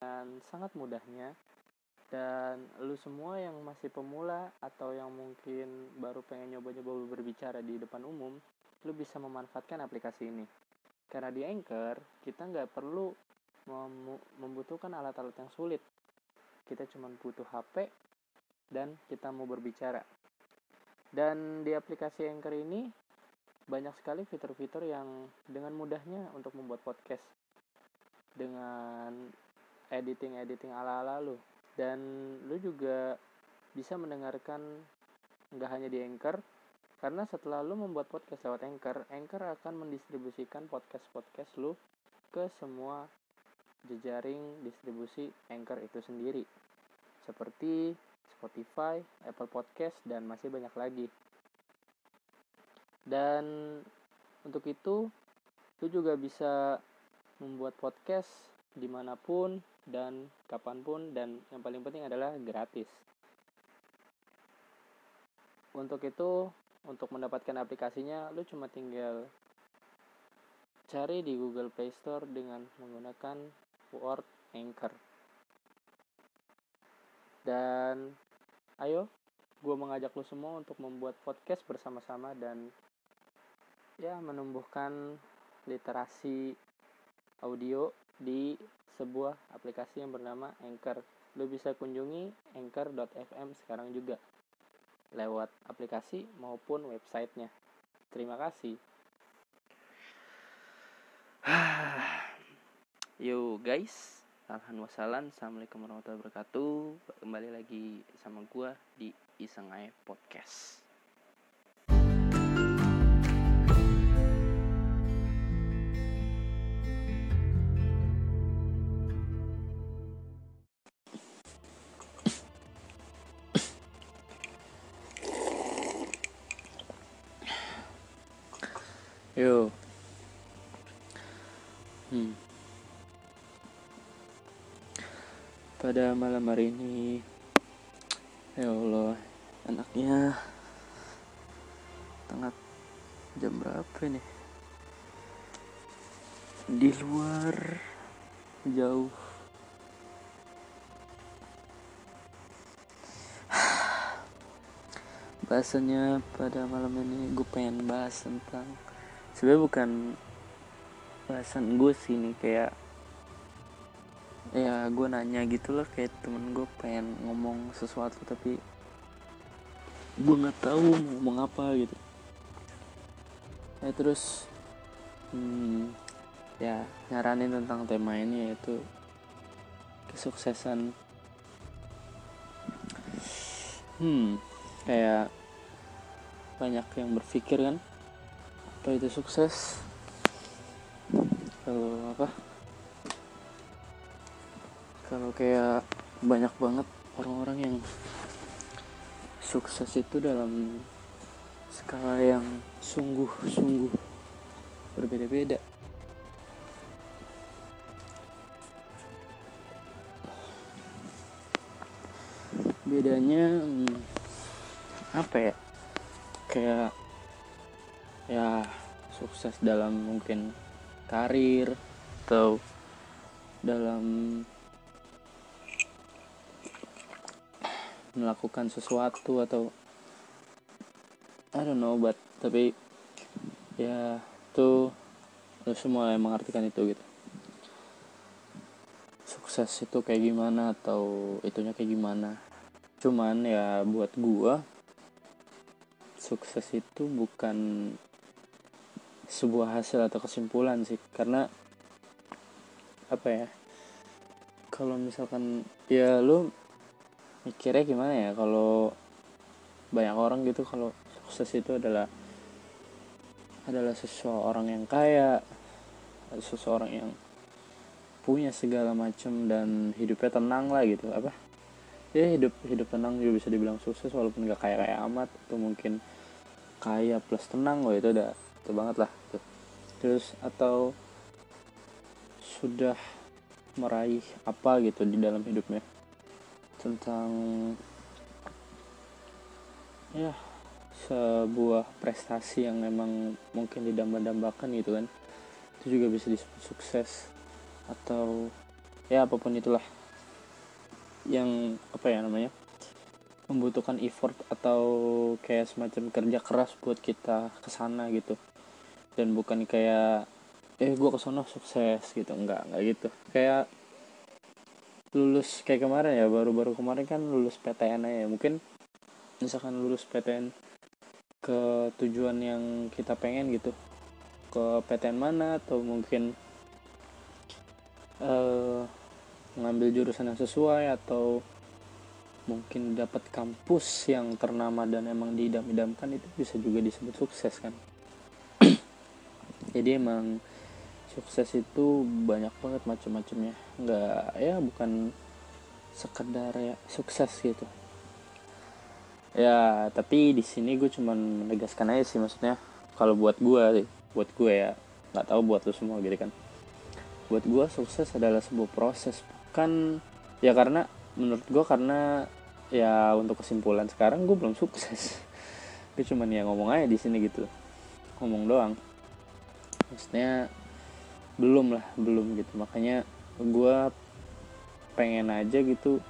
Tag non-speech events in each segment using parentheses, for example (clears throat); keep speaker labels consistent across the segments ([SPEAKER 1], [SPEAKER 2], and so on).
[SPEAKER 1] dengan sangat mudahnya. Dan lu semua yang masih pemula atau yang mungkin baru pengen nyoba-nyoba berbicara di depan umum lu bisa memanfaatkan aplikasi ini. Karena di Anchor kita nggak perlu membutuhkan alat-alat yang sulit. Kita cuma butuh HP dan kita mau berbicara. Dan di aplikasi Anchor ini banyak sekali fitur-fitur yang dengan mudahnya untuk membuat podcast. Dengan editing-editing ala-ala lu dan lu juga bisa mendengarkan nggak hanya di Anchor karena setelah lu membuat podcast lewat Anchor, Anchor akan mendistribusikan podcast-podcast lu ke semua jejaring distribusi Anchor itu sendiri seperti Spotify, Apple Podcast, dan masih banyak lagi. Dan untuk itu, lu juga bisa membuat podcast di mana pun dan kapan pun dan yang paling penting adalah gratis. Untuk itu, untuk mendapatkan aplikasinya, lu cuma tinggal cari di Google Play Store dengan menggunakan word Anchor. Dan ayo, gue mengajak lu semua untuk membuat podcast bersama-sama dan ya menumbuhkan literasi audio di sebuah aplikasi yang bernama Anchor. Lo bisa kunjungi anchor.fm sekarang juga lewat aplikasi maupun websitenya. Terima kasih. (sighs) Yo guys, Alhamdulillah Assalamualaikum warahmatullahi wabarakatuh Kembali lagi sama gue di Iseng Podcast Yo. Hmm. Pada malam hari ini, ya Allah, anaknya tengah jam berapa nih? Di luar jauh. (sighs) Bahasanya pada malam ini gue pengen bahas tentang sebenarnya bukan bahasan gue sih ini kayak ya gue nanya gitu loh kayak temen gue pengen ngomong sesuatu tapi gue nggak tahu mau ngomong apa gitu. Ya terus hmm, ya nyaranin tentang tema ini yaitu kesuksesan. Hmm kayak banyak yang berpikir kan apa itu sukses? Kalau apa? Kalau kayak banyak banget orang-orang yang sukses itu dalam skala yang sungguh-sungguh berbeda-beda. Bedanya hmm, apa ya? Kayak ya sukses dalam mungkin karir atau dalam melakukan sesuatu atau I don't know but tapi ya tuh lu semua yang mengartikan itu gitu. Sukses itu kayak gimana atau itunya kayak gimana? Cuman ya buat gua sukses itu bukan sebuah hasil atau kesimpulan sih. Karena apa ya kalau misalkan ya lu mikirnya gimana ya kalau banyak orang gitu kalau sukses itu adalah adalah seseorang yang kaya seseorang yang punya segala macam dan hidupnya tenang lah gitu apa? Ya hidup hidup tenang juga bisa dibilang sukses walaupun gak kaya kaya amat atau mungkin kaya plus tenang loh itu udah itu banget lah terus atau sudah meraih apa gitu di dalam hidupnya? Tentang ya sebuah prestasi yang memang mungkin didamba-dambakan gitu kan. Itu juga bisa disebut sukses atau ya apa pun itulah yang apa ya namanya membutuhkan effort atau kayak semacam kerja keras buat kita ke sana gitu dan bukan kayak eh gue ke sana sukses gitu. Enggak enggak gitu. Kayak lulus kayak kemarin ya baru-baru kemarin kan lulus PTN aja. Mungkin misalkan lulus PTN ke tujuan yang kita pengen gitu. Ke PTN mana atau mungkin uh, ngambil jurusan yang sesuai atau mungkin dapat kampus yang ternama dan emang diidam-idamkan itu bisa juga disebut sukses kan jadi emang sukses itu banyak banget macam-macamnya. Nggak ya bukan sekedar ya sukses gitu. Ya tapi di sini gue cuman menegaskan aja sih maksudnya kalau buat gue buat gue ya nggak tahu buat lo semua gitu kan. Buat gue sukses adalah sebuah proses bukan ya karena menurut gue karena ya untuk kesimpulan sekarang gue belum sukses. (laughs) Gue cuman ya ngomong aja di sini gitu. Ngomong doang maksudnya belum lah belum gitu. Makanya gue pengen aja gitu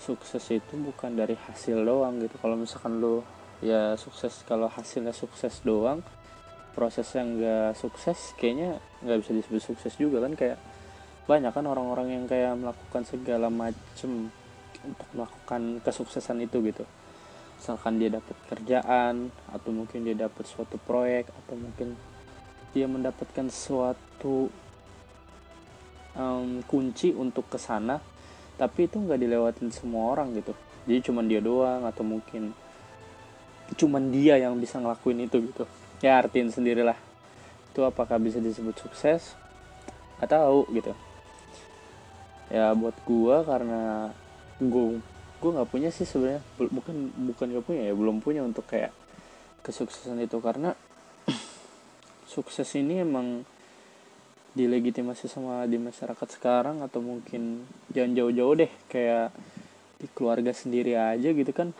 [SPEAKER 1] sukses itu bukan dari hasil doang gitu. Kalau misalkan lo ya sukses kalau hasilnya sukses doang proses yang gak sukses kayaknya nggak bisa disebut sukses juga kan. Kayak banyak kan orang-orang yang kayak melakukan segala macem untuk melakukan kesuksesan itu gitu. Misalkan dia dapat kerjaan atau mungkin dia dapat suatu proyek atau mungkin dia mendapatkan suatu um, kunci untuk ke sana tapi itu nggak dilewatin semua orang gitu. Jadi cuman dia doang atau mungkin cuman dia yang bisa ngelakuin itu gitu. Ya artiin sendirilah. Itu apakah bisa disebut sukses? Atau gitu. Ya buat gua karena gua gua nggak punya sih sebenarnya. Bukan bukan gak punya ya belum punya untuk kayak kesuksesan itu. Karena sukses ini emang dilegitimasi sama di masyarakat sekarang atau mungkin jangan jauh-jauh deh kayak di keluarga sendiri aja gitu kan.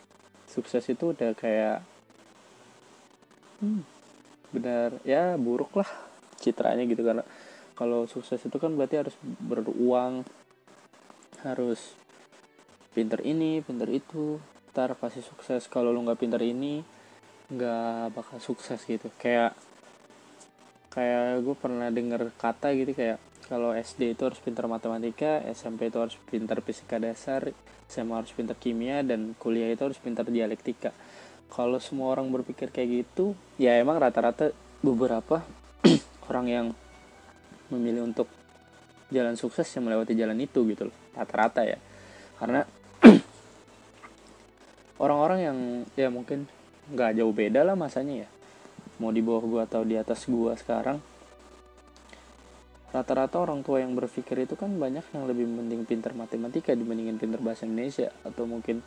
[SPEAKER 1] Sukses itu udah kayak hmm, benar ya buruk lah citranya gitu. Karena kalau sukses itu kan berarti harus beruang harus pinter ini pinter itu. Ntar pasti sukses. Kalau lo nggak pinter ini nggak bakal sukses gitu. Kayak kayak gue pernah denger kata gitu kayak kalau SD itu harus pinter matematika, SMP itu harus pinter fisika dasar, SMA harus pinter kimia, dan kuliah itu harus pinter dialektika. Kalau semua orang berpikir kayak gitu ya emang rata-rata beberapa (clears throat) orang yang memilih untuk jalan sukses yang melewati jalan itu gitu loh rata-rata ya. Karena (clears throat) orang-orang yang ya mungkin nggak jauh beda lah masanya ya mau di bawah gua atau di atas gua sekarang rata-rata orang tua yang berpikir itu kan banyak yang lebih penting pintar matematika dibandingin pintar bahasa Indonesia atau mungkin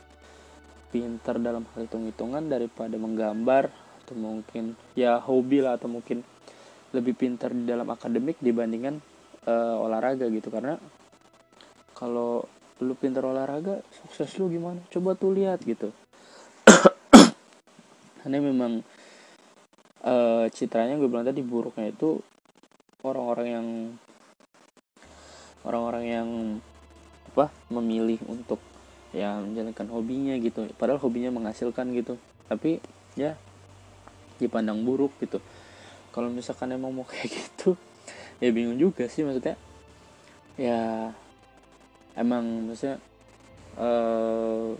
[SPEAKER 1] pintar dalam hal hitung-hitungan daripada menggambar atau mungkin ya hobi lah atau mungkin lebih pintar di dalam akademik dibandingkan uh, olahraga gitu. Karena kalau lu pintar olahraga sukses lu gimana? Coba tuh lihat gitu. (coughs) Karena memang uh, citranya gue bilang tadi buruknya itu orang-orang yang orang-orang yang apa memilih untuk ya menjalankan hobinya gitu. Padahal hobinya menghasilkan gitu. Tapi ya dipandang buruk gitu. Kalau misalkan emang mau (laughs) kayak gitu ya bingung juga sih. Maksudnya ya emang maksudnya uh,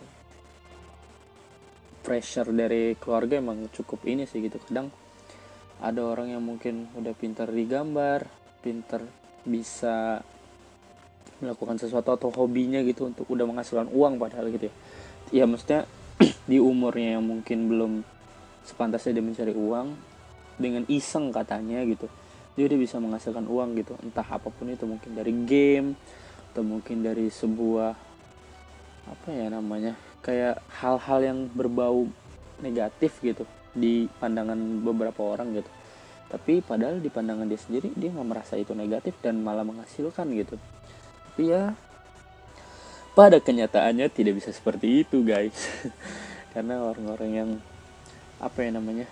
[SPEAKER 1] pressure dari keluarga emang cukup ini sih gitu. Kadang ada orang yang mungkin udah pintar digambar pintar bisa melakukan sesuatu atau hobinya gitu untuk udah menghasilkan uang padahal gitu ya. Ya maksudnya (clears throat) di umurnya yang mungkin belum sepantasnya dia mencari uang dengan iseng katanya gitu dia udah bisa menghasilkan uang gitu. Entah apa pun itu mungkin dari game atau mungkin dari sebuah apa ya namanya kayak hal-hal yang berbau negatif gitu di pandangan beberapa orang gitu. Tapi padahal di pandangan dia sendiri dia nggak merasa itu negatif dan malah menghasilkan gitu. Tapi ya pada kenyataannya tidak bisa seperti itu guys. (laughs) Karena orang-orang yang apa ya namanya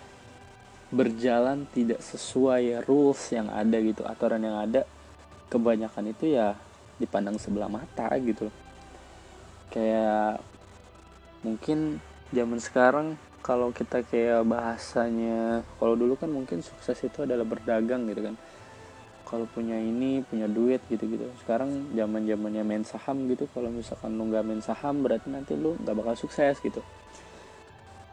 [SPEAKER 1] berjalan tidak sesuai rules yang ada gitu aturan yang ada kebanyakan itu ya dipandang sebelah mata gitu. Kayak mungkin zaman sekarang kalau kita kayak bahasanya kalau dulu kan mungkin sukses itu adalah berdagang gitu kan. Kalau punya ini punya duit gitu gitu sekarang zaman zamannya main saham gitu kalau misalkan lu nggak main saham berarti nanti lu nggak bakal sukses gitu.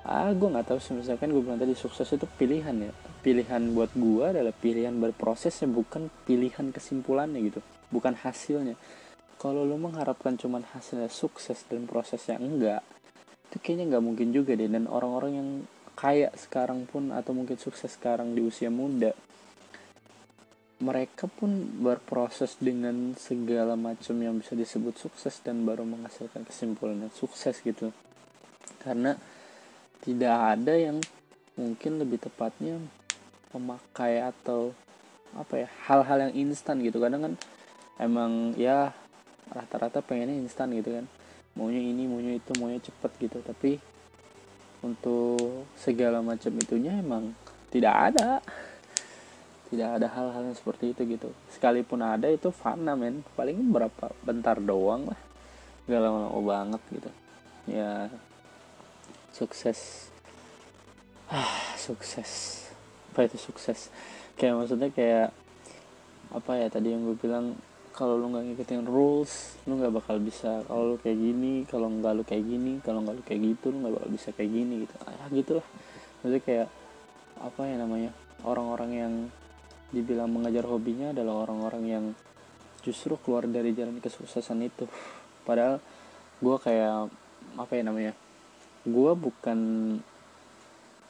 [SPEAKER 1] Ah gue nggak tahu sih misalkan gue bilang tadi sukses itu pilihan ya. Pilihan buat gue adalah pilihan berprosesnya bukan pilihan kesimpulannya gitu. Bukan hasilnya. Kalau lo mengharapkan cuman hasilnya sukses dan prosesnya enggak itu kayaknya nggak mungkin juga deh. Dan orang-orang yang kaya sekarang pun atau mungkin sukses sekarang di usia muda mereka pun berproses dengan segala macam yang bisa disebut sukses dan baru menghasilkan kesimpulan sukses gitu. Karena tidak ada yang mungkin lebih tepatnya memakai atau apa ya hal-hal yang instan gitu. Kadang kan emang ya rata-rata pengennya instan gitu kan maunya ini maunya itu maunya cepet gitu. Tapi untuk segala macam itunya emang tidak ada. Tidak ada hal-hal yang seperti itu gitu. Sekalipun ada itu fana men. Paling berapa bentar doang lah. Gak lama-lama banget gitu. Ya sukses. Ah sukses. Apa itu sukses? Kayak maksudnya kayak apa ya tadi yang gue bilang kalau lu nggak ngikutin rules lu nggak bakal bisa kalau lu kayak gini kalau nggak lu kayak gini kalau nggak lu kayak gitu lu nggak bakal bisa kayak gini gitu. Ah gitulah. Maksudnya kayak apa ya namanya orang-orang yang dibilang mengajar hobinya adalah orang-orang yang justru keluar dari jalan kesuksesan itu. Padahal gue kayak apa ya namanya gue bukan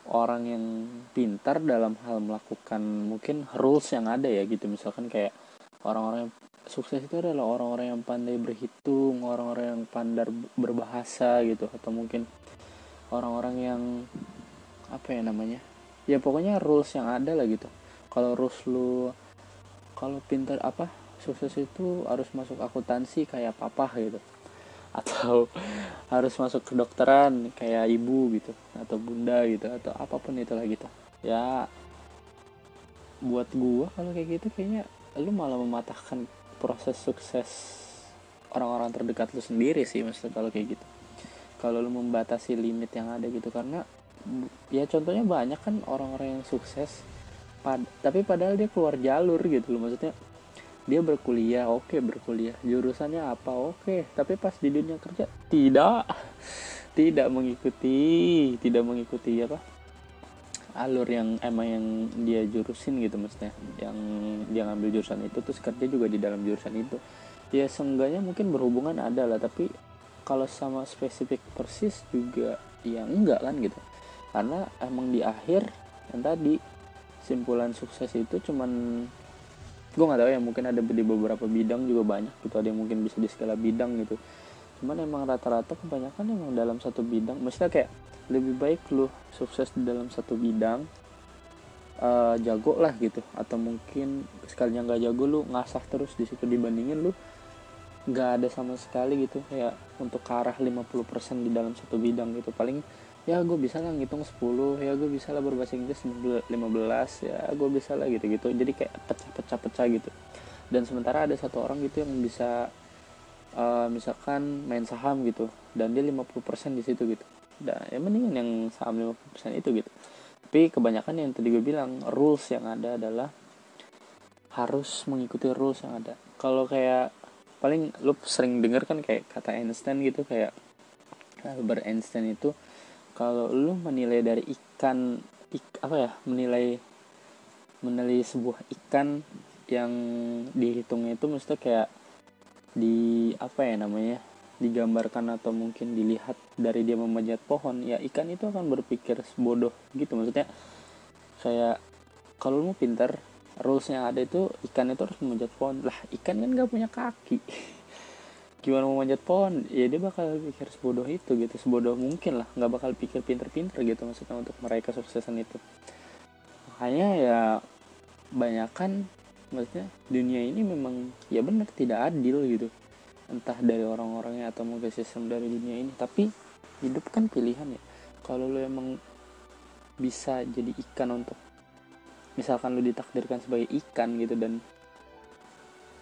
[SPEAKER 1] orang yang pintar dalam hal melakukan mungkin rules yang ada ya gitu. Misalkan kayak orang-orang yang sukses itu adalah orang-orang yang pandai berhitung orang-orang yang pandai berbahasa gitu atau mungkin orang-orang yang apa ya namanya ya pokoknya rules yang ada lah gitu. Kalau rules lu kalau pintar apa sukses itu harus masuk akuntansi kayak papa gitu. Atau (laughs) harus masuk ke dokteran kayak ibu gitu atau bunda gitu atau apa pun itulah gitu. Ya buat gua kalau kayak gitu kayaknya lu malah mematahkan proses sukses orang-orang terdekat lu sendiri sih maksudnya kalau kayak gitu. Kalau lu membatasi limit yang ada gitu karena ya contohnya banyak kan orang-orang yang sukses pad tapi padahal dia keluar jalur gitu loh. Maksudnya dia berkuliah oke okay, berkuliah. Jurusannya apa? Oke. Okay. tapi pas di dunia kerja tidak. Tidak mengikuti tidak mengikuti apa alur yang emang yang dia jurusin gitu maksudnya. Yang dia ngambil jurusan itu terus kerja juga di dalam jurusan itu. Ya seenggaknya mungkin berhubungan ada lah tapi kalau sama spesifik persis juga ya enggak kan gitu. Karena emang di akhir yang tadi simpulan sukses itu cuman gue nggak tahu ya mungkin ada di beberapa bidang juga banyak gitu ada yang mungkin bisa di skala bidang gitu. Cuman emang rata-rata kebanyakan emang dalam satu bidang maksudnya kayak lebih baik lu sukses di dalam satu bidang uh, jago lah gitu. Atau mungkin sekalinya nggak jago lu ngasah terus di situ. Dibandingin lu nggak ada sama sekali gitu. Kayak untuk ke arah 50% di dalam satu bidang gitu. Paling ya gue bisa lah ngitung 10 ya gue bisa lah berbahasa Inggris 15 ya gue bisa lah gitu-gitu. Jadi kayak pecah-pecah-pecah gitu. Dan sementara ada satu orang gitu yang bisa uh, misalkan main saham gitu. Dan dia 50% di situ gitu dan ya mendingan yang saham 50% itu gitu. Tapi kebanyakan yang tadi gue bilang rules yang ada adalah harus mengikuti rules yang ada. Kalau kayak paling lu sering denger kan kayak kata Einstein gitu kayak Albert Einstein itu kalau lu menilai dari ikan ik, apa ya menilai menilai sebuah ikan yang dihitungnya itu mesti kayak di apa ya namanya digambarkan atau mungkin dilihat dari dia memanjat pohon ya ikan itu akan berpikir bodoh gitu. Maksudnya kayak kalau mau pinter rules yang ada itu ikan itu harus memanjat pohon. Lah ikan kan gak punya kaki. (laughs) Gimana mau manjat pohon? Ya dia bakal pikir sebodoh itu gitu. Sebodoh mungkin lah. Nggak bakal pikir pinter-pinter gitu maksudnya untuk meraih kesuksesan itu. Makanya ya banyak kan maksudnya dunia ini memang ya benar tidak adil gitu entah dari orang-orangnya atau mungkin sistem dari dunia ini tapi hidup kan pilihan ya. Kalau lo emang bisa jadi ikan untuk misalkan lo ditakdirkan sebagai ikan gitu dan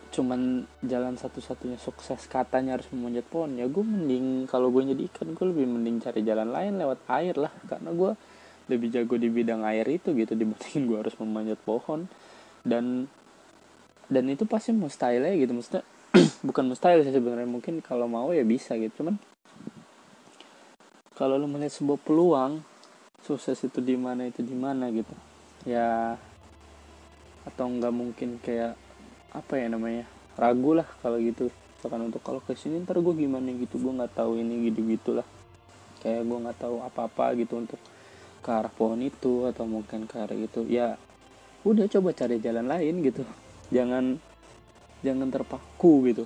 [SPEAKER 1] cuman jalan satu-satunya sukses katanya harus memanjat pohon ya gue mending kalau gue jadi ikan gue lebih mending cari jalan lain lewat air lah. Karena gue lebih jago di bidang air itu gitu dibandingin gue harus memanjat pohon. Dan dan itu pasti mustahil ya gitu. Maksudnya (clears throat) bukan mustahil sih sebenarnya mungkin kalau mau ya bisa gitu cuman kalau lo melihat sebuah peluang sukses itu di mana itu di mana gitu. Ya atau nggak mungkin kayak apa ya namanya ragu lah kalau gitu. Misalkan untuk kalau ke sini ntar gue gimana gitu gue nggak tahu ini gitu gitulah. Kayak gue nggak tahu apa apa gitu untuk ke arah pohon itu atau mungkin ke arah itu. Ya udah coba cari jalan lain gitu. Jangan jangan terpaku gitu.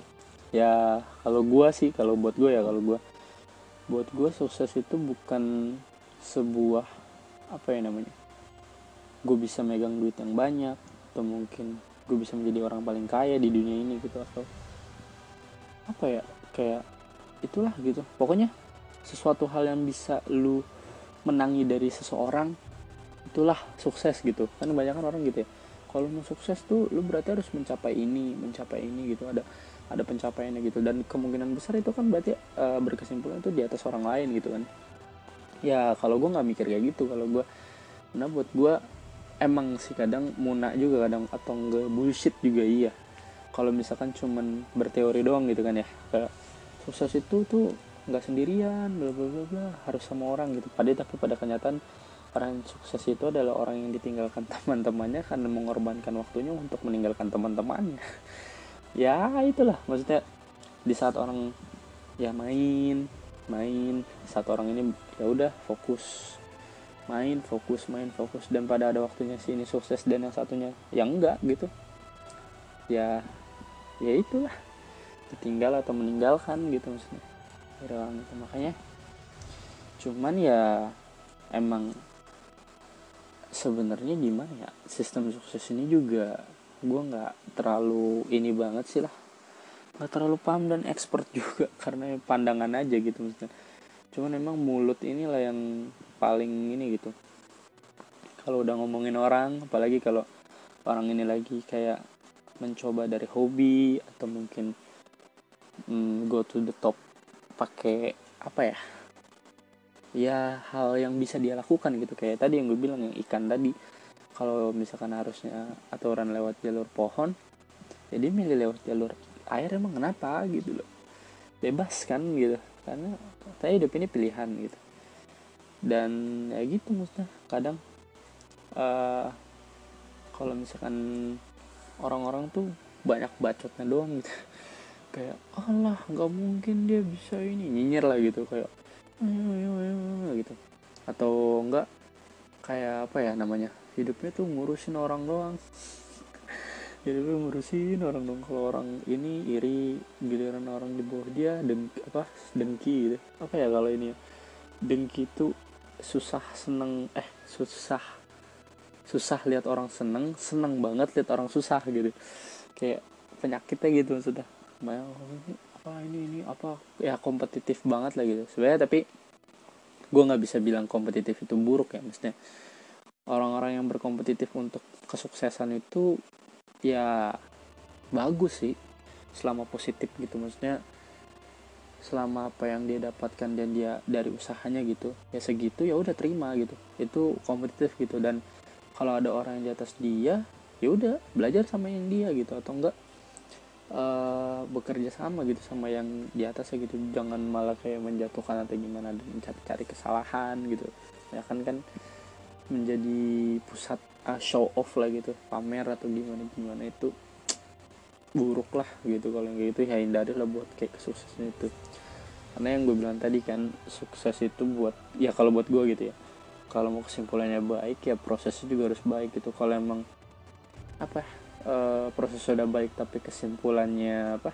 [SPEAKER 1] Ya kalau gue sih kalau buat gue ya kalau gue buat gue sukses itu bukan sebuah apa ya namanya gue bisa megang duit yang banyak atau mungkin gue bisa menjadi orang paling kaya di dunia ini gitu atau apa ya kayak itulah gitu. Pokoknya sesuatu hal yang bisa lu menangi dari seseorang itulah sukses gitu. Kan banyak kan orang gitu ya kalau mau sukses tuh lu berarti harus mencapai ini mencapai ini gitu. Ada ada pencapaiannya gitu. Dan kemungkinan besar itu kan berarti e, berkesimpulan itu di atas orang lain gitu kan. Ya kalau gue nggak mikir kayak gitu. Kalau gue nah buat gue emang sih kadang muna juga kadang atau enggak bullshit juga iya. Kalau misalkan cuman berteori doang gitu kan ya. Kayak sukses itu tuh nggak sendirian bla bla bla bla harus sama orang gitu. Padahal tapi pada kenyataan orang yang sukses itu adalah orang yang ditinggalkan (laughs) teman-temannya karena mengorbankan waktunya untuk meninggalkan teman-temannya. (laughs) Ya itulah. Maksudnya di saat orang ya main main. Saat orang ini ya udah fokus. Main fokus main fokus. Dan pada ada waktunya si ini sukses dan yang satunya yang enggak gitu. Ya ya itulah. Ditinggal atau meninggalkan gitu maksudnya. Orang itu makanya cuman ya emang sebenarnya gimana ya sistem sukses ini juga gue nggak terlalu ini banget sih lah. Nggak terlalu paham dan expert (laughs) juga karena pandangan aja gitu maksudnya. Cuman emang mulut inilah yang paling ini gitu. Kalau udah ngomongin orang apalagi kalau orang ini lagi kayak mencoba dari hobi atau mungkin mm, go to the top pakai apa ya ya hal yang bisa dia lakukan gitu. Kayak tadi yang gue bilang yang ikan tadi. Kalau misalkan harusnya aturan lewat jalur pohon jadi ya milih lewat jalur air emang kenapa gitu loh. Bebas kan gitu. Karena saya hidup ini pilihan gitu. Dan ya gitu maksudnya kadang uh, kalau misalkan orang-orang tuh banyak bacotnya doang gitu. Kayak Allah nggak mungkin dia bisa ini nyinyir lah gitu. Kayak (laughs) gitu. Atau enggak kayak apa ya namanya hidupnya tuh ngurusin orang doang. (laughs) Hidupnya ngurusin orang dong kalau orang ini iri giliran orang di bawah dia dan apa dengki gitu. Apa ya kalau ini ya? Dengki tuh susah seneng eh susah susah lihat orang seneng seneng banget lihat orang susah gitu. Kayak penyakitnya gitu maksudnya apa ini ini apa? Ya kompetitif banget lah gitu. Sebenarnya tapi gue nggak bisa bilang kompetitif itu buruk ya. Maksudnya orang-orang yang berkompetitif untuk kesuksesan itu ya bagus sih. Selama positif gitu. Maksudnya selama apa yang dia dapatkan dan dia dari usahanya gitu ya segitu ya udah terima gitu. Itu kompetitif gitu. Dan kalau ada orang yang di atas dia ya udah belajar sama yang dia gitu. Atau enggak uh, bekerja sama gitu sama yang di atasnya gitu. Jangan malah kayak menjatuhkan atau gimana dan mencari-cari kesalahan gitu. Ya kan kan menjadi pusat uh, show off lah gitu. Pamer atau gimana gimana itu buruk lah gitu. Kalau yang gitu ya hindari lah buat kayak kesuksesan itu. Karena yang gue bilang tadi kan sukses itu buat ya kalau buat gue gitu ya. Kalau mau kesimpulannya baik ya prosesnya juga harus baik gitu. Kalau emang apa e, proses sudah baik tapi kesimpulannya apa?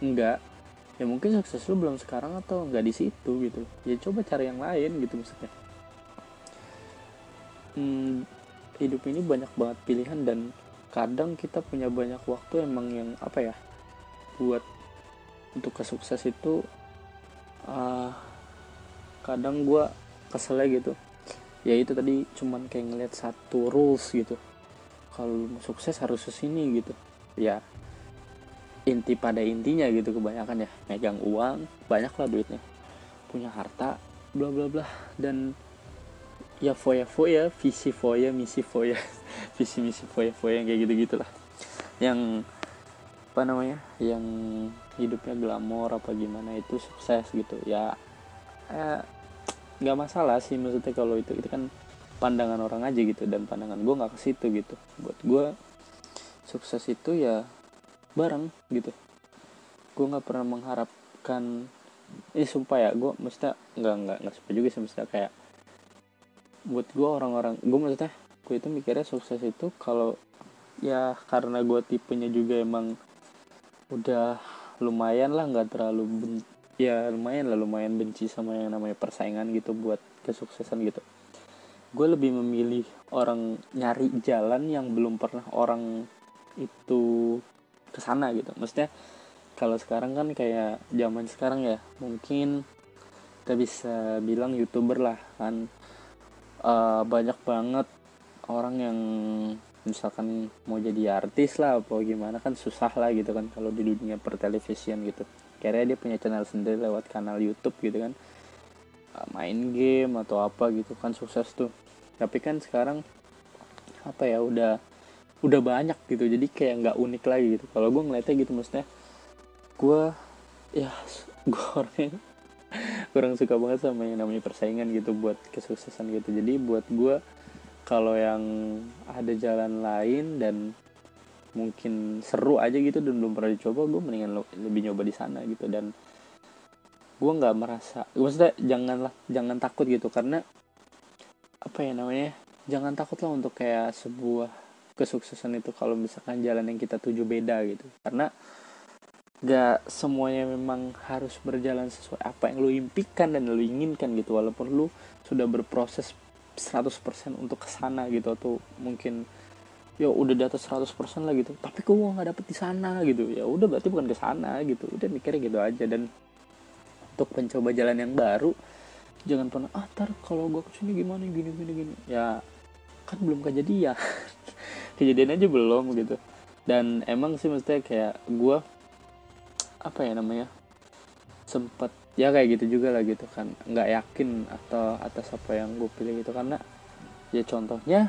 [SPEAKER 1] Enggak. Ya mungkin sukses lu belum sekarang atau enggak di situ gitu. Ya coba cari yang lain gitu maksudnya. Hmm, hidup ini banyak banget pilihan dan kadang kita punya banyak waktu emang yang apa ya buat untuk kesukses itu uh, kadang gue keselnya gitu. Ya itu tadi cuman kayak ngeliat satu rules gitu kalau mau sukses harus ke sini gitu. Ya inti pada intinya gitu kebanyakan ya megang uang banyak lah duitnya. Punya harta bla bla bla. Dan ya foya foya visi foya misi foya. (laughs) Visi misi foya foya kayak gitu gitulah yang apa namanya yang hidupnya glamor apa gimana itu sukses gitu. Ya eh, nggak masalah sih maksudnya kalau itu. Itu kan pandangan orang aja gitu dan pandangan gue nggak ke situ gitu. Buat gue sukses itu ya bareng gitu. Gue nggak pernah mengharapkan ini sumpah ya gue mesti nggak nggak nggak sumpah juga sih mesti kayak buat gue orang-orang gue maksudnya gue itu mikirnya sukses itu kalau ya karena gue tipenya juga emang udah lumayan lah nggak terlalu ben, ya lumayan lah lumayan benci sama yang namanya persaingan gitu buat kesuksesan gitu gue lebih memilih orang nyari jalan yang belum pernah orang itu ke sana gitu. Maksudnya kalau sekarang kan kayak zaman sekarang ya mungkin kita bisa bilang youtuber lah kan. Uh, banyak banget orang yang misalkan mau jadi artis lah apa gimana kan susah lah gitu kan kalau di dunia pertelevisian gitu. Kayaknya dia punya channel sendiri lewat kanal YouTube gitu kan. Uh, main game atau apa gitu kan sukses tuh tapi kan sekarang apa ya udah udah banyak gitu. Jadi kayak nggak unik lagi gitu. Kalau gue ngeliatnya gitu maksudnya gue ya gue (laughs) orangnya kurang suka banget sama yang namanya persaingan gitu buat kesuksesan gitu. Jadi buat gue kalau yang ada jalan lain dan mungkin seru aja gitu dan belum pernah dicoba gue mendingan lebih nyoba di sana gitu. Dan gue nggak merasa maksudnya janganlah jangan takut gitu. Karena apa ya namanya jangan takutlah untuk kayak sebuah kesuksesan itu kalau misalkan jalan yang kita tuju beda gitu. Karena gak semuanya memang harus berjalan sesuai apa yang lu impikan dan lu inginkan gitu. Walaupun lu sudah berproses 100% untuk ke sana gitu atau mungkin ya udah di atas 100% lah gitu. Tapi kok gua nggak dapet di sana gitu. Ya udah berarti bukan ke sana gitu. Udah mikirnya gitu aja. Dan untuk mencoba jalan yang baru jangan pernah ah tar kalau gue ke sini gimana? Gini gini gini. Ya kan belum kejadian. (laughs) Kejadian aja belum gitu. Dan emang sih mestinya kayak gue apa ya namanya sempet ya kayak gitu juga lah gitu kan. Nggak yakin atau atas apa yang gue pilih gitu. Karena ya contohnya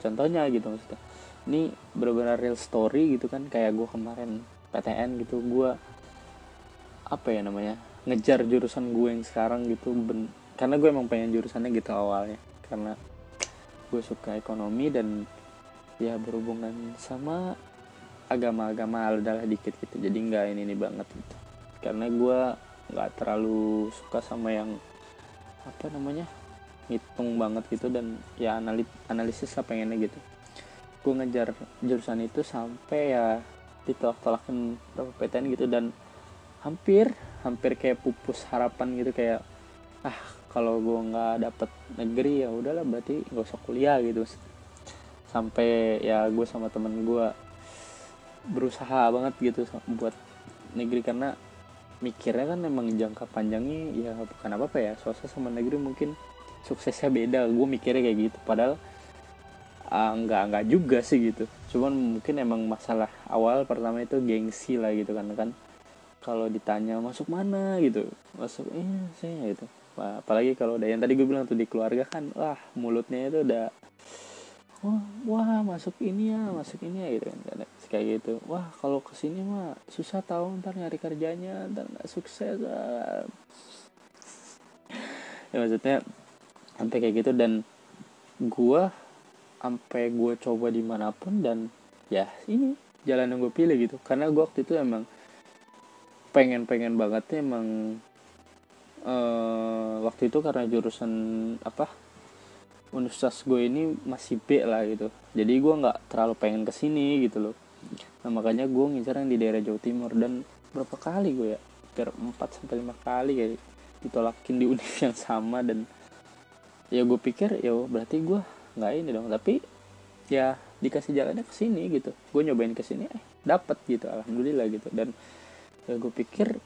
[SPEAKER 1] contohnya gitu maksudnya. Ini benar-benar real story gitu kan kayak gue kemarin PTN gitu gue apa ya namanya ngejar jurusan gue yang sekarang gitu ben karena gue emang pengen jurusannya gitu awalnya. Karena gue suka ekonomi dan ya berhubungan sama agama-agama adalah dikit gitu. Jadi nggak ini ini banget gitu. Karena gue nggak terlalu suka sama yang apa namanya ngitung banget gitu dan ya analis analisis lah pengennya gitu. Gue ngejar jurusan itu sampai ya ditolak-tolakin berapa PTN gitu dan hampir hampir kayak pupus harapan gitu kayak ah kalau gue nggak dapet negeri ya udahlah berarti nggak usah kuliah gitu. Sampai ya gue sama temen gue berusaha banget gitu buat negeri karena mikirnya kan memang jangka panjangnya ya bukan apa apa ya swasta sama negeri mungkin suksesnya beda. Gue mikirnya kayak gitu padahal uh, nggak nggak juga sih gitu. Cuman mungkin emang masalah awal pertama itu gengsi lah gitu kan kan kalau ditanya masuk mana gitu masuk eh saya gitu. Apalagi kalau udah yang tadi gue bilang tuh di keluarga kan wah mulutnya itu udah wah, wah masuk ini ya masuk ini ya gitu kan. Kayak gitu. Wah kalau ke sini mah susah tahu ntar nyari kerjanya ntar nggak sukses ah. ya maksudnya sampai kayak gitu. Dan gue sampai gue coba di mana pun dan ya ini jalan yang gue pilih gitu. Karena gue waktu itu emang pengen pengen banget emang uh, waktu itu karena jurusan apa universitas gue ini masih B lah gitu. Jadi gue nggak terlalu pengen ke sini gitu loh. Nah makanya gue ngincar yang di daerah Jawa Timur. Dan berapa kali gue ya? Hampir 4 sampai lima kali kayak ditolakin di (laughs) univ yang sama. Dan ya gue pikir ya berarti gue nggak ini dong. Tapi ya dikasih jalannya ke sini gitu. Gue nyobain ke sini eh dapat gitu. Alhamdulillah gitu. Dan ya gue pikir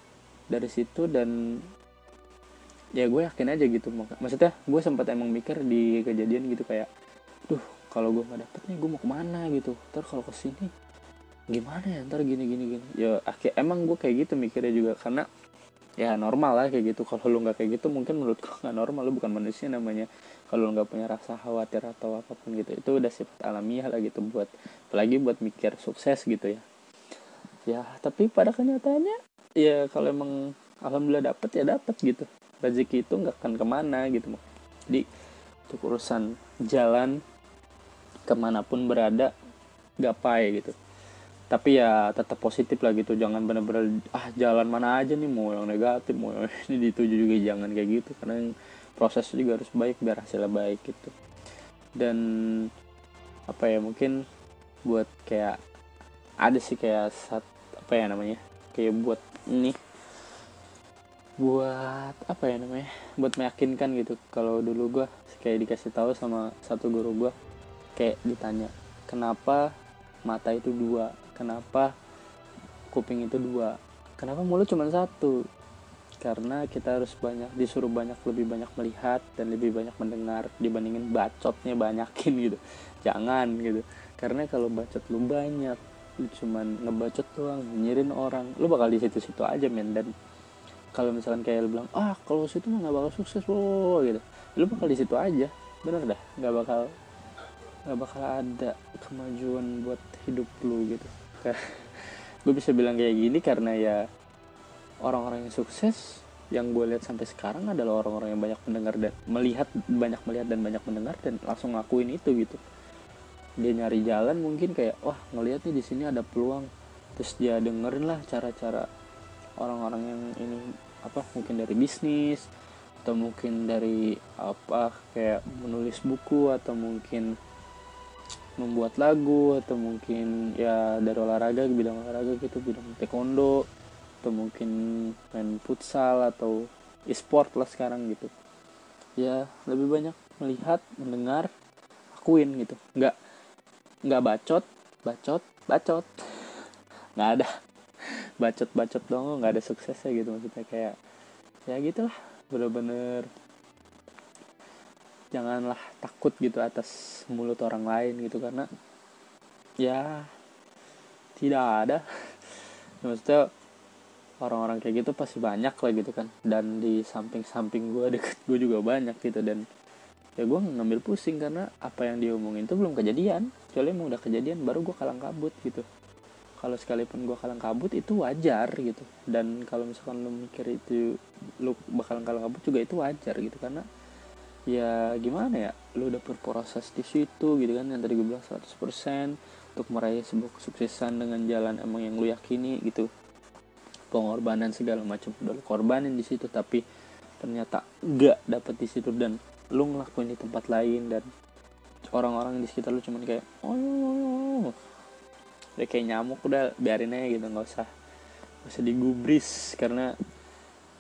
[SPEAKER 1] dari situ dan ya gue yakin aja gitu maksudnya gue sempat emang mikir di kejadian gitu kayak duh kalau gue nggak dapet gue mau ke mana gitu? Ntar kalau ke sini gimana ya? Ntar gini gini gini. Ya akhir emang gue kayak gitu mikirnya juga karena ya normal lah kayak gitu. Kalau lu nggak kayak gitu mungkin menurut gue nggak normal. Lu bukan manusia namanya. Kalau lu nggak punya rasa khawatir atau apa pun gitu itu udah sifat alamiah lah gitu buat apalagi buat mikir sukses gitu ya ya tapi pada kenyataannya ya kalau emang alhamdulillah dapet ya dapet gitu. Rezeki itu nggak akan ke mana gitu jadi untuk urusan jalan ke mana pun berada gapai gitu. Tapi ya tetap positif lah gitu jangan bener-bener ah jalan mana aja nih mau yang negatif mau yang ini dituju juga jangan kayak gitu. Karena proses juga harus baik biar hasilnya baik gitu. Dan apa ya mungkin buat kayak ada sih kayak saat apa ya namanya? Kayak buat ini. Buat apa ya namanya? Buat meyakinkan gitu. Kalau dulu gue kayak dikasih tahu sama satu guru gue kayak ditanya kenapa mata itu dua? Kenapa kuping itu dua? Kenapa mulut cuma satu? Karena kita harus banyak disuruh banyak lebih banyak melihat dan lebih banyak mendengar dibandingin bacotnya banyakin gitu. Jangan gitu. Karena kalau bacot lu banyak lu cuman ngebacot doang nyirin orang. Lu bakal di situ-situ aja men. Dan kalau misalkan kayak lu bilang ah kalau situ mah nggak bakal sukses loh gitu. Lu bakal di situ aja. Bener dah nggak bakal nggak bakal ada kemajuan buat hidup lu gitu. (laughs) Gue bisa bilang kayak gini karena ya orang-orang yang sukses yang gue lihat sampai sekarang adalah orang-orang yang banyak mendengar dan melihat banyak melihat dan banyak mendengar dan langsung ngakuin itu gitu dia nyari jalan mungkin kayak wah ngelihat nih di sini ada peluang. Terus dia dengerin lah cara-cara orang-orang yang ini apa mungkin dari bisnis atau mungkin dari apa kayak menulis buku atau mungkin membuat lagu atau mungkin ya dari olahraga bidang olahraga gitu bidang taekwondo atau mungkin main futsal atau e-sport lah sekarang gitu. Ya lebih banyak melihat mendengar akuin gitu. Nggak nggak bacot bacot bacot. Nggak ada. Bacot bacot dong nggak ada suksesnya gitu maksudnya. Kayak ya gitulah bener-bener. Janganlah takut gitu atas mulut orang lain gitu karena ya tidak ada. Maksudnya orang-orang kayak gitu pasti banyak lah gitu kan. Dan di samping-samping gue (laughs) deket gue juga banyak gitu. Dan ya gue ngambil pusing karena apa yang diomongin itu belum kejadian kecuali emang udah kejadian baru gue kalang kabut gitu. Kalau sekalipun gue kalang kabut itu wajar gitu. Dan kalau misalkan lo mikir itu lo bakalan kalang kabut juga itu wajar gitu. Karena ya gimana ya lu udah berproses di situ gitu kan. Yang tadi gue bilang 100% untuk meraih sebuah kesuksesan dengan jalan emang yang lu yakini gitu. Pengorbanan segala macam udah lu korbanin di situ tapi ternyata gak dapet di situ dan lu ngelakuin di tempat lain dan orang-orang di sekitar lu cuman kayak oh, oh, oh, oh. udah kayak nyamuk udah biarin aja gitu nggak usah nggak usah digubris karena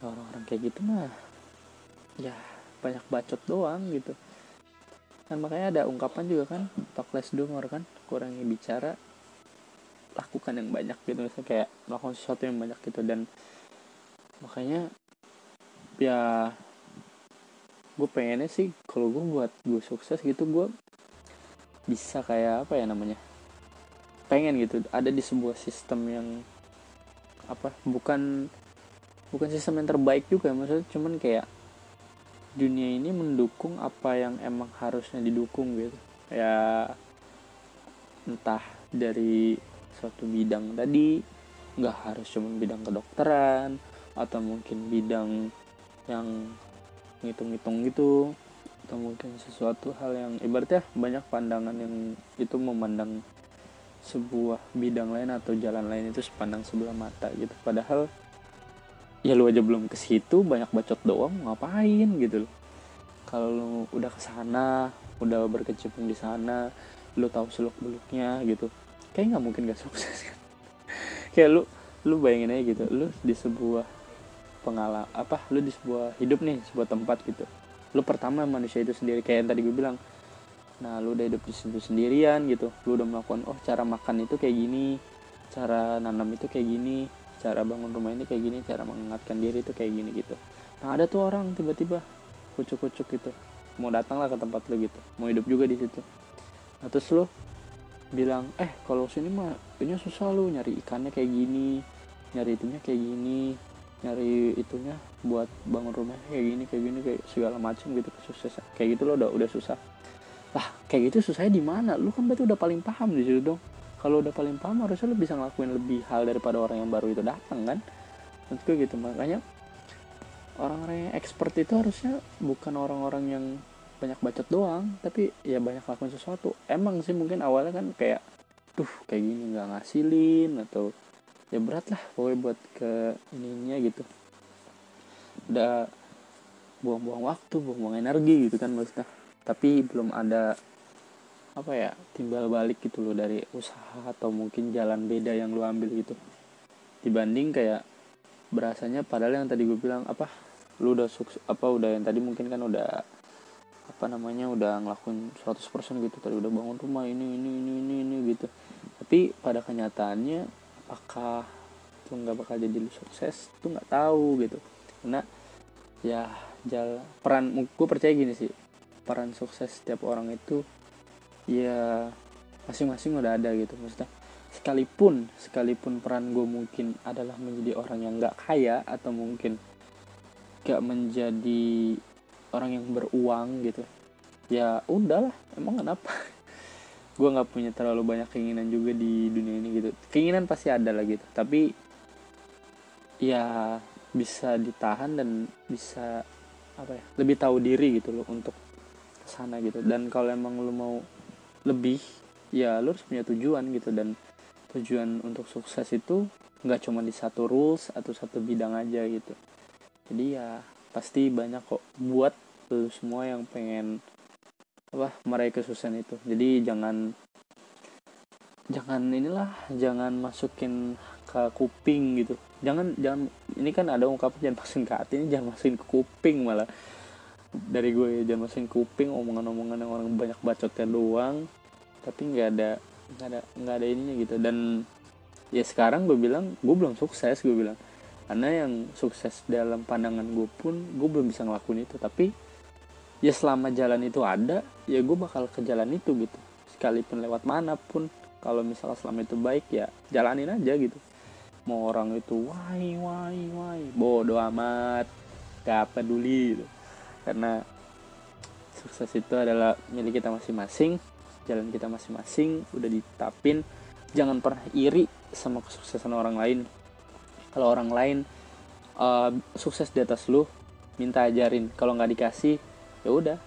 [SPEAKER 1] orang-orang kayak gitu mah ya banyak bacot doang gitu kan makanya ada ungkapan juga kan talk less do more kan kurangi bicara lakukan yang banyak gitu misalnya kayak melakukan sesuatu yang banyak gitu dan makanya ya gue pengennya sih kalau gue buat gue sukses gitu gue bisa kayak apa ya namanya? Pengen gitu ada di sebuah sistem yang apa bukan bukan sistem yang terbaik juga maksudnya cuman kayak dunia ini mendukung apa yang emang harusnya didukung gitu. Ya entah dari suatu bidang tadi nggak harus cuma bidang kedokteran atau mungkin bidang yang ngitung-ngitung gitu atau mungkin sesuatu hal yang ibaratnya banyak pandangan yang itu memandang sebuah bidang lain atau jalan lain itu sepandang sebelah mata gitu. Padahal ya lu aja belum ke situ banyak bacot doang ngapain gitu loh. Kalau lu udah ke sana udah berkecimpung di sana lu tahu seluk beluknya gitu kayak nggak mungkin gak sukses kan? (laughs) Kayak lu lu bayangin aja gitu lu di sebuah pengalaman apa lu di sebuah hidup nih sebuah tempat gitu lu pertama manusia itu sendiri kayak yang tadi gue bilang. Nah lu udah hidup di situ sendirian gitu. Lu udah melakukan oh cara makan itu kayak gini cara nanam itu kayak gini cara bangun rumah ini kayak gini cara mengingatkan diri itu kayak gini gitu. Nah ada tuh orang tiba-tiba kucuk-kucuk gitu. Mau datang lah ke tempat lo gitu. Mau hidup juga di situ. Nah terus lo bilang eh kalau sini mah ini susah lu nyari ikannya kayak gini nyari itunya kayak gini nyari itunya buat bangun rumah kayak gini kayak gini kayak segala macam gitu kesuksesan kayak gitu lo udah udah susah. Lah kayak gitu susahnya di mana? Lu kan berarti udah paling paham di situ dong. Kalau udah paling paham harusnya lu bisa ngelakuin lebih hal daripada orang yang baru itu datang kan? Menurut gitu makanya orang-orang yang expert itu harusnya bukan orang-orang yang banyak bacot doang tapi ya banyak lakuin sesuatu. Emang sih mungkin awalnya kan kayak tuh kayak gini nggak ngasilin atau ya berat lah pokoknya buat ke ininya gitu. Udah buang-buang waktu buang-buang energi gitu kan maksudnya. Tapi belum ada apa ya timbal balik gitu loh dari usaha atau mungkin jalan beda yang lu ambil gitu. Dibanding kayak berasanya padahal yang tadi gue bilang apa lu udah sukses apa udah yang tadi mungkin kan udah apa namanya udah ngelakuin 100% gitu. Tadi udah bangun rumah ini ini ini ini ini gitu. Tapi pada kenyataannya apakah itu nggak bakal jadi lu sukses tuh nggak tahu gitu. Karena ya jalan peran gue percaya gini sih peran sukses setiap orang itu ya masing-masing udah ada gitu. Maksudnya sekalipun sekalipun peran gue mungkin adalah menjadi orang yang nggak kaya atau mungkin gak menjadi orang yang beruang gitu ya udahlah emang kenapa gue nggak punya terlalu banyak keinginan juga di dunia ini gitu. Keinginan pasti ada lah gitu. Tapi ya bisa ditahan dan bisa apa ya lebih tahu diri gitu loh untuk sana gitu. Dan kalau emang lu mau lebih ya lu harus punya tujuan gitu. Dan tujuan untuk sukses itu nggak cuma di satu rules atau satu bidang aja gitu. Jadi ya pasti banyak kok buat lu semua yang pengen apa meraih kesuksesan itu. Jadi jangan jangan inilah jangan masukin ke kuping gitu. Jangan jangan ini kan ada ungkapan jangan masukin ke hati ini jangan masukin ke kuping malah. Dari gue ya jangan masukin kuping omongan-omongan yang orang banyak bacotnya doang. Tapi nggak ada nggak ada nggak ada ininya gitu. Dan ya sekarang gue bilang gue belum sukses gue bilang. Karena yang sukses dalam pandangan gue pun gue belum bisa ngelakuin itu. Tapi ya selama jalan itu ada ya gue bakal ke jalan itu gitu. Sekalipun lewat mana pun. Kalau misalnya selama itu baik ya jalanin aja gitu. Mau orang itu wai wai wai. Bodoh amat. Gak peduli gitu. Karena sukses itu adalah milik kita masing-masing jalan kita masing-masing udah ditapin jangan pernah iri sama kesuksesan orang lain. Kalau orang lain uh, sukses di atas lu minta ajarin. Kalau nggak dikasih ya udah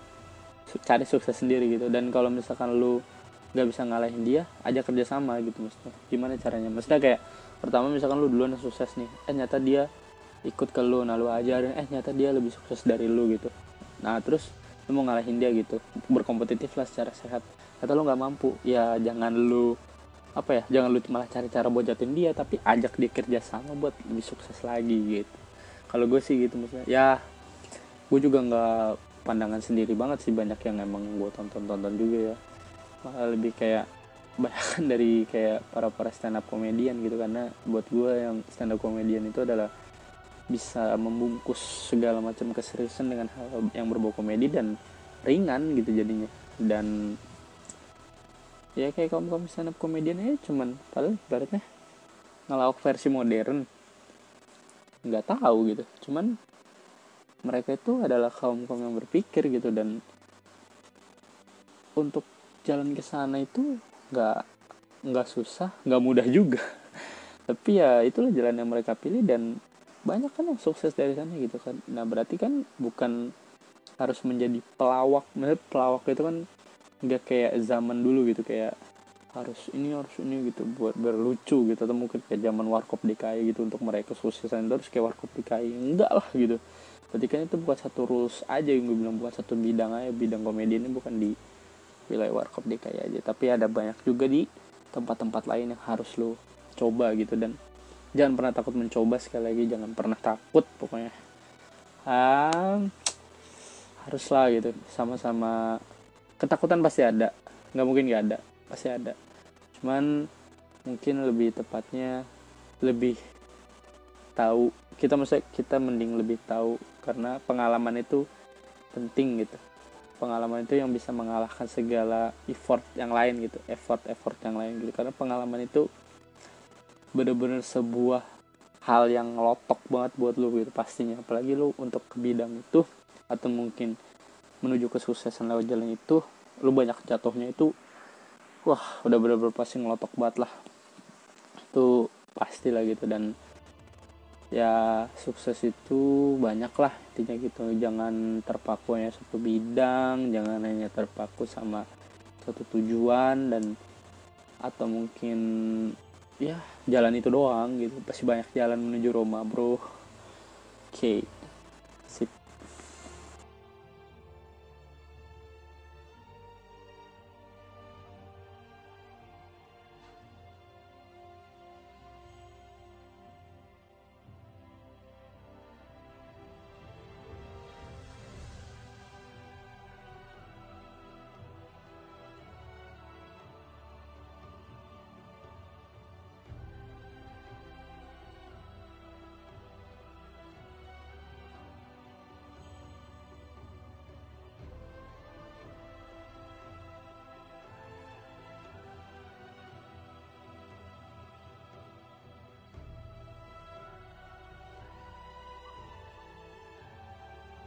[SPEAKER 1] cari sukses sendiri gitu. Dan kalau misalkan lu nggak bisa ngalahin dia aja kerjasama gitu maksudnya. Gimana caranya? Maksudnya kayak pertama misalkan lu duluan sukses nih eh nyata dia ikut ke lu nah lu ajarin eh nyata dia lebih sukses dari lu gitu. Nah terus lu mau ngalahin dia gitu berkompetitif lah secara sehat. Kata lu nggak mampu ya jangan lu apa ya jangan lu malah cari cara buat jatuhin dia tapi ajak dia kerja sama buat lebih sukses lagi gitu. Kalau gue sih gitu maksudnya ya gue juga nggak pandangan sendiri banget sih banyak yang emang gue tonton tonton juga ya. Malah lebih kayak banyak dari kayak para para stand up komedian gitu karena buat gue yang stand up komedian itu adalah bisa membungkus segala macam keseriusan dengan hal yang berbau komedi dan ringan gitu jadinya. Dan ya kayak kaum kaum stand up komedian ya cuman padahal ibaratnya ngelawak versi modern. Nggak tahu gitu cuman mereka itu adalah kaum kaum yang berpikir gitu dan untuk jalan ke sana itu nggak nggak susah nggak mudah juga. (laughs) Tapi ya itulah jalan yang mereka pilih dan banyak kan yang sukses dari sana gitu kan. Nah berarti kan bukan harus menjadi pelawak menurut pelawak itu kan nggak kayak zaman dulu gitu kayak harus ini harus ini gitu buat berlucu gitu. Atau mungkin kayak zaman warkop DKI gitu untuk mereka suksesan itu harus kayak warkop DKI enggak lah gitu berarti kan itu bukan satu rules aja yang gue bilang bukan satu bidang aja. Bidang komedi ini bukan di wilayah warkop DKI aja. Tapi ada banyak juga di tempat-tempat lain yang harus lo coba gitu. Dan jangan pernah takut mencoba sekali lagi jangan pernah takut pokoknya. Ah, haruslah gitu. Sama-sama ketakutan pasti ada. Nggak mungkin nggak ada. Pasti ada. Cuman mungkin lebih tepatnya lebih tahu. Kita masa kita mending lebih tahu karena pengalaman itu penting gitu. Pengalaman itu yang bisa mengalahkan segala effort yang lain gitu effort effort yang lain gitu. Karena pengalaman itu bener-bener sebuah hal yang lotok banget buat lu gitu pastinya. Apalagi lu untuk ke bidang itu atau mungkin menuju kesuksesan lewat jalan itu lu banyak jatuhnya itu wah udah bener-bener pasti ngelotok banget lah. Itu pasti lah gitu. Dan ya sukses itu banyak lah intinya gitu. Jangan terpaku hanya satu bidang jangan hanya terpaku sama satu tujuan dan atau mungkin ya jalan itu doang gitu. Pasti banyak jalan menuju Roma bro. Oke. okay.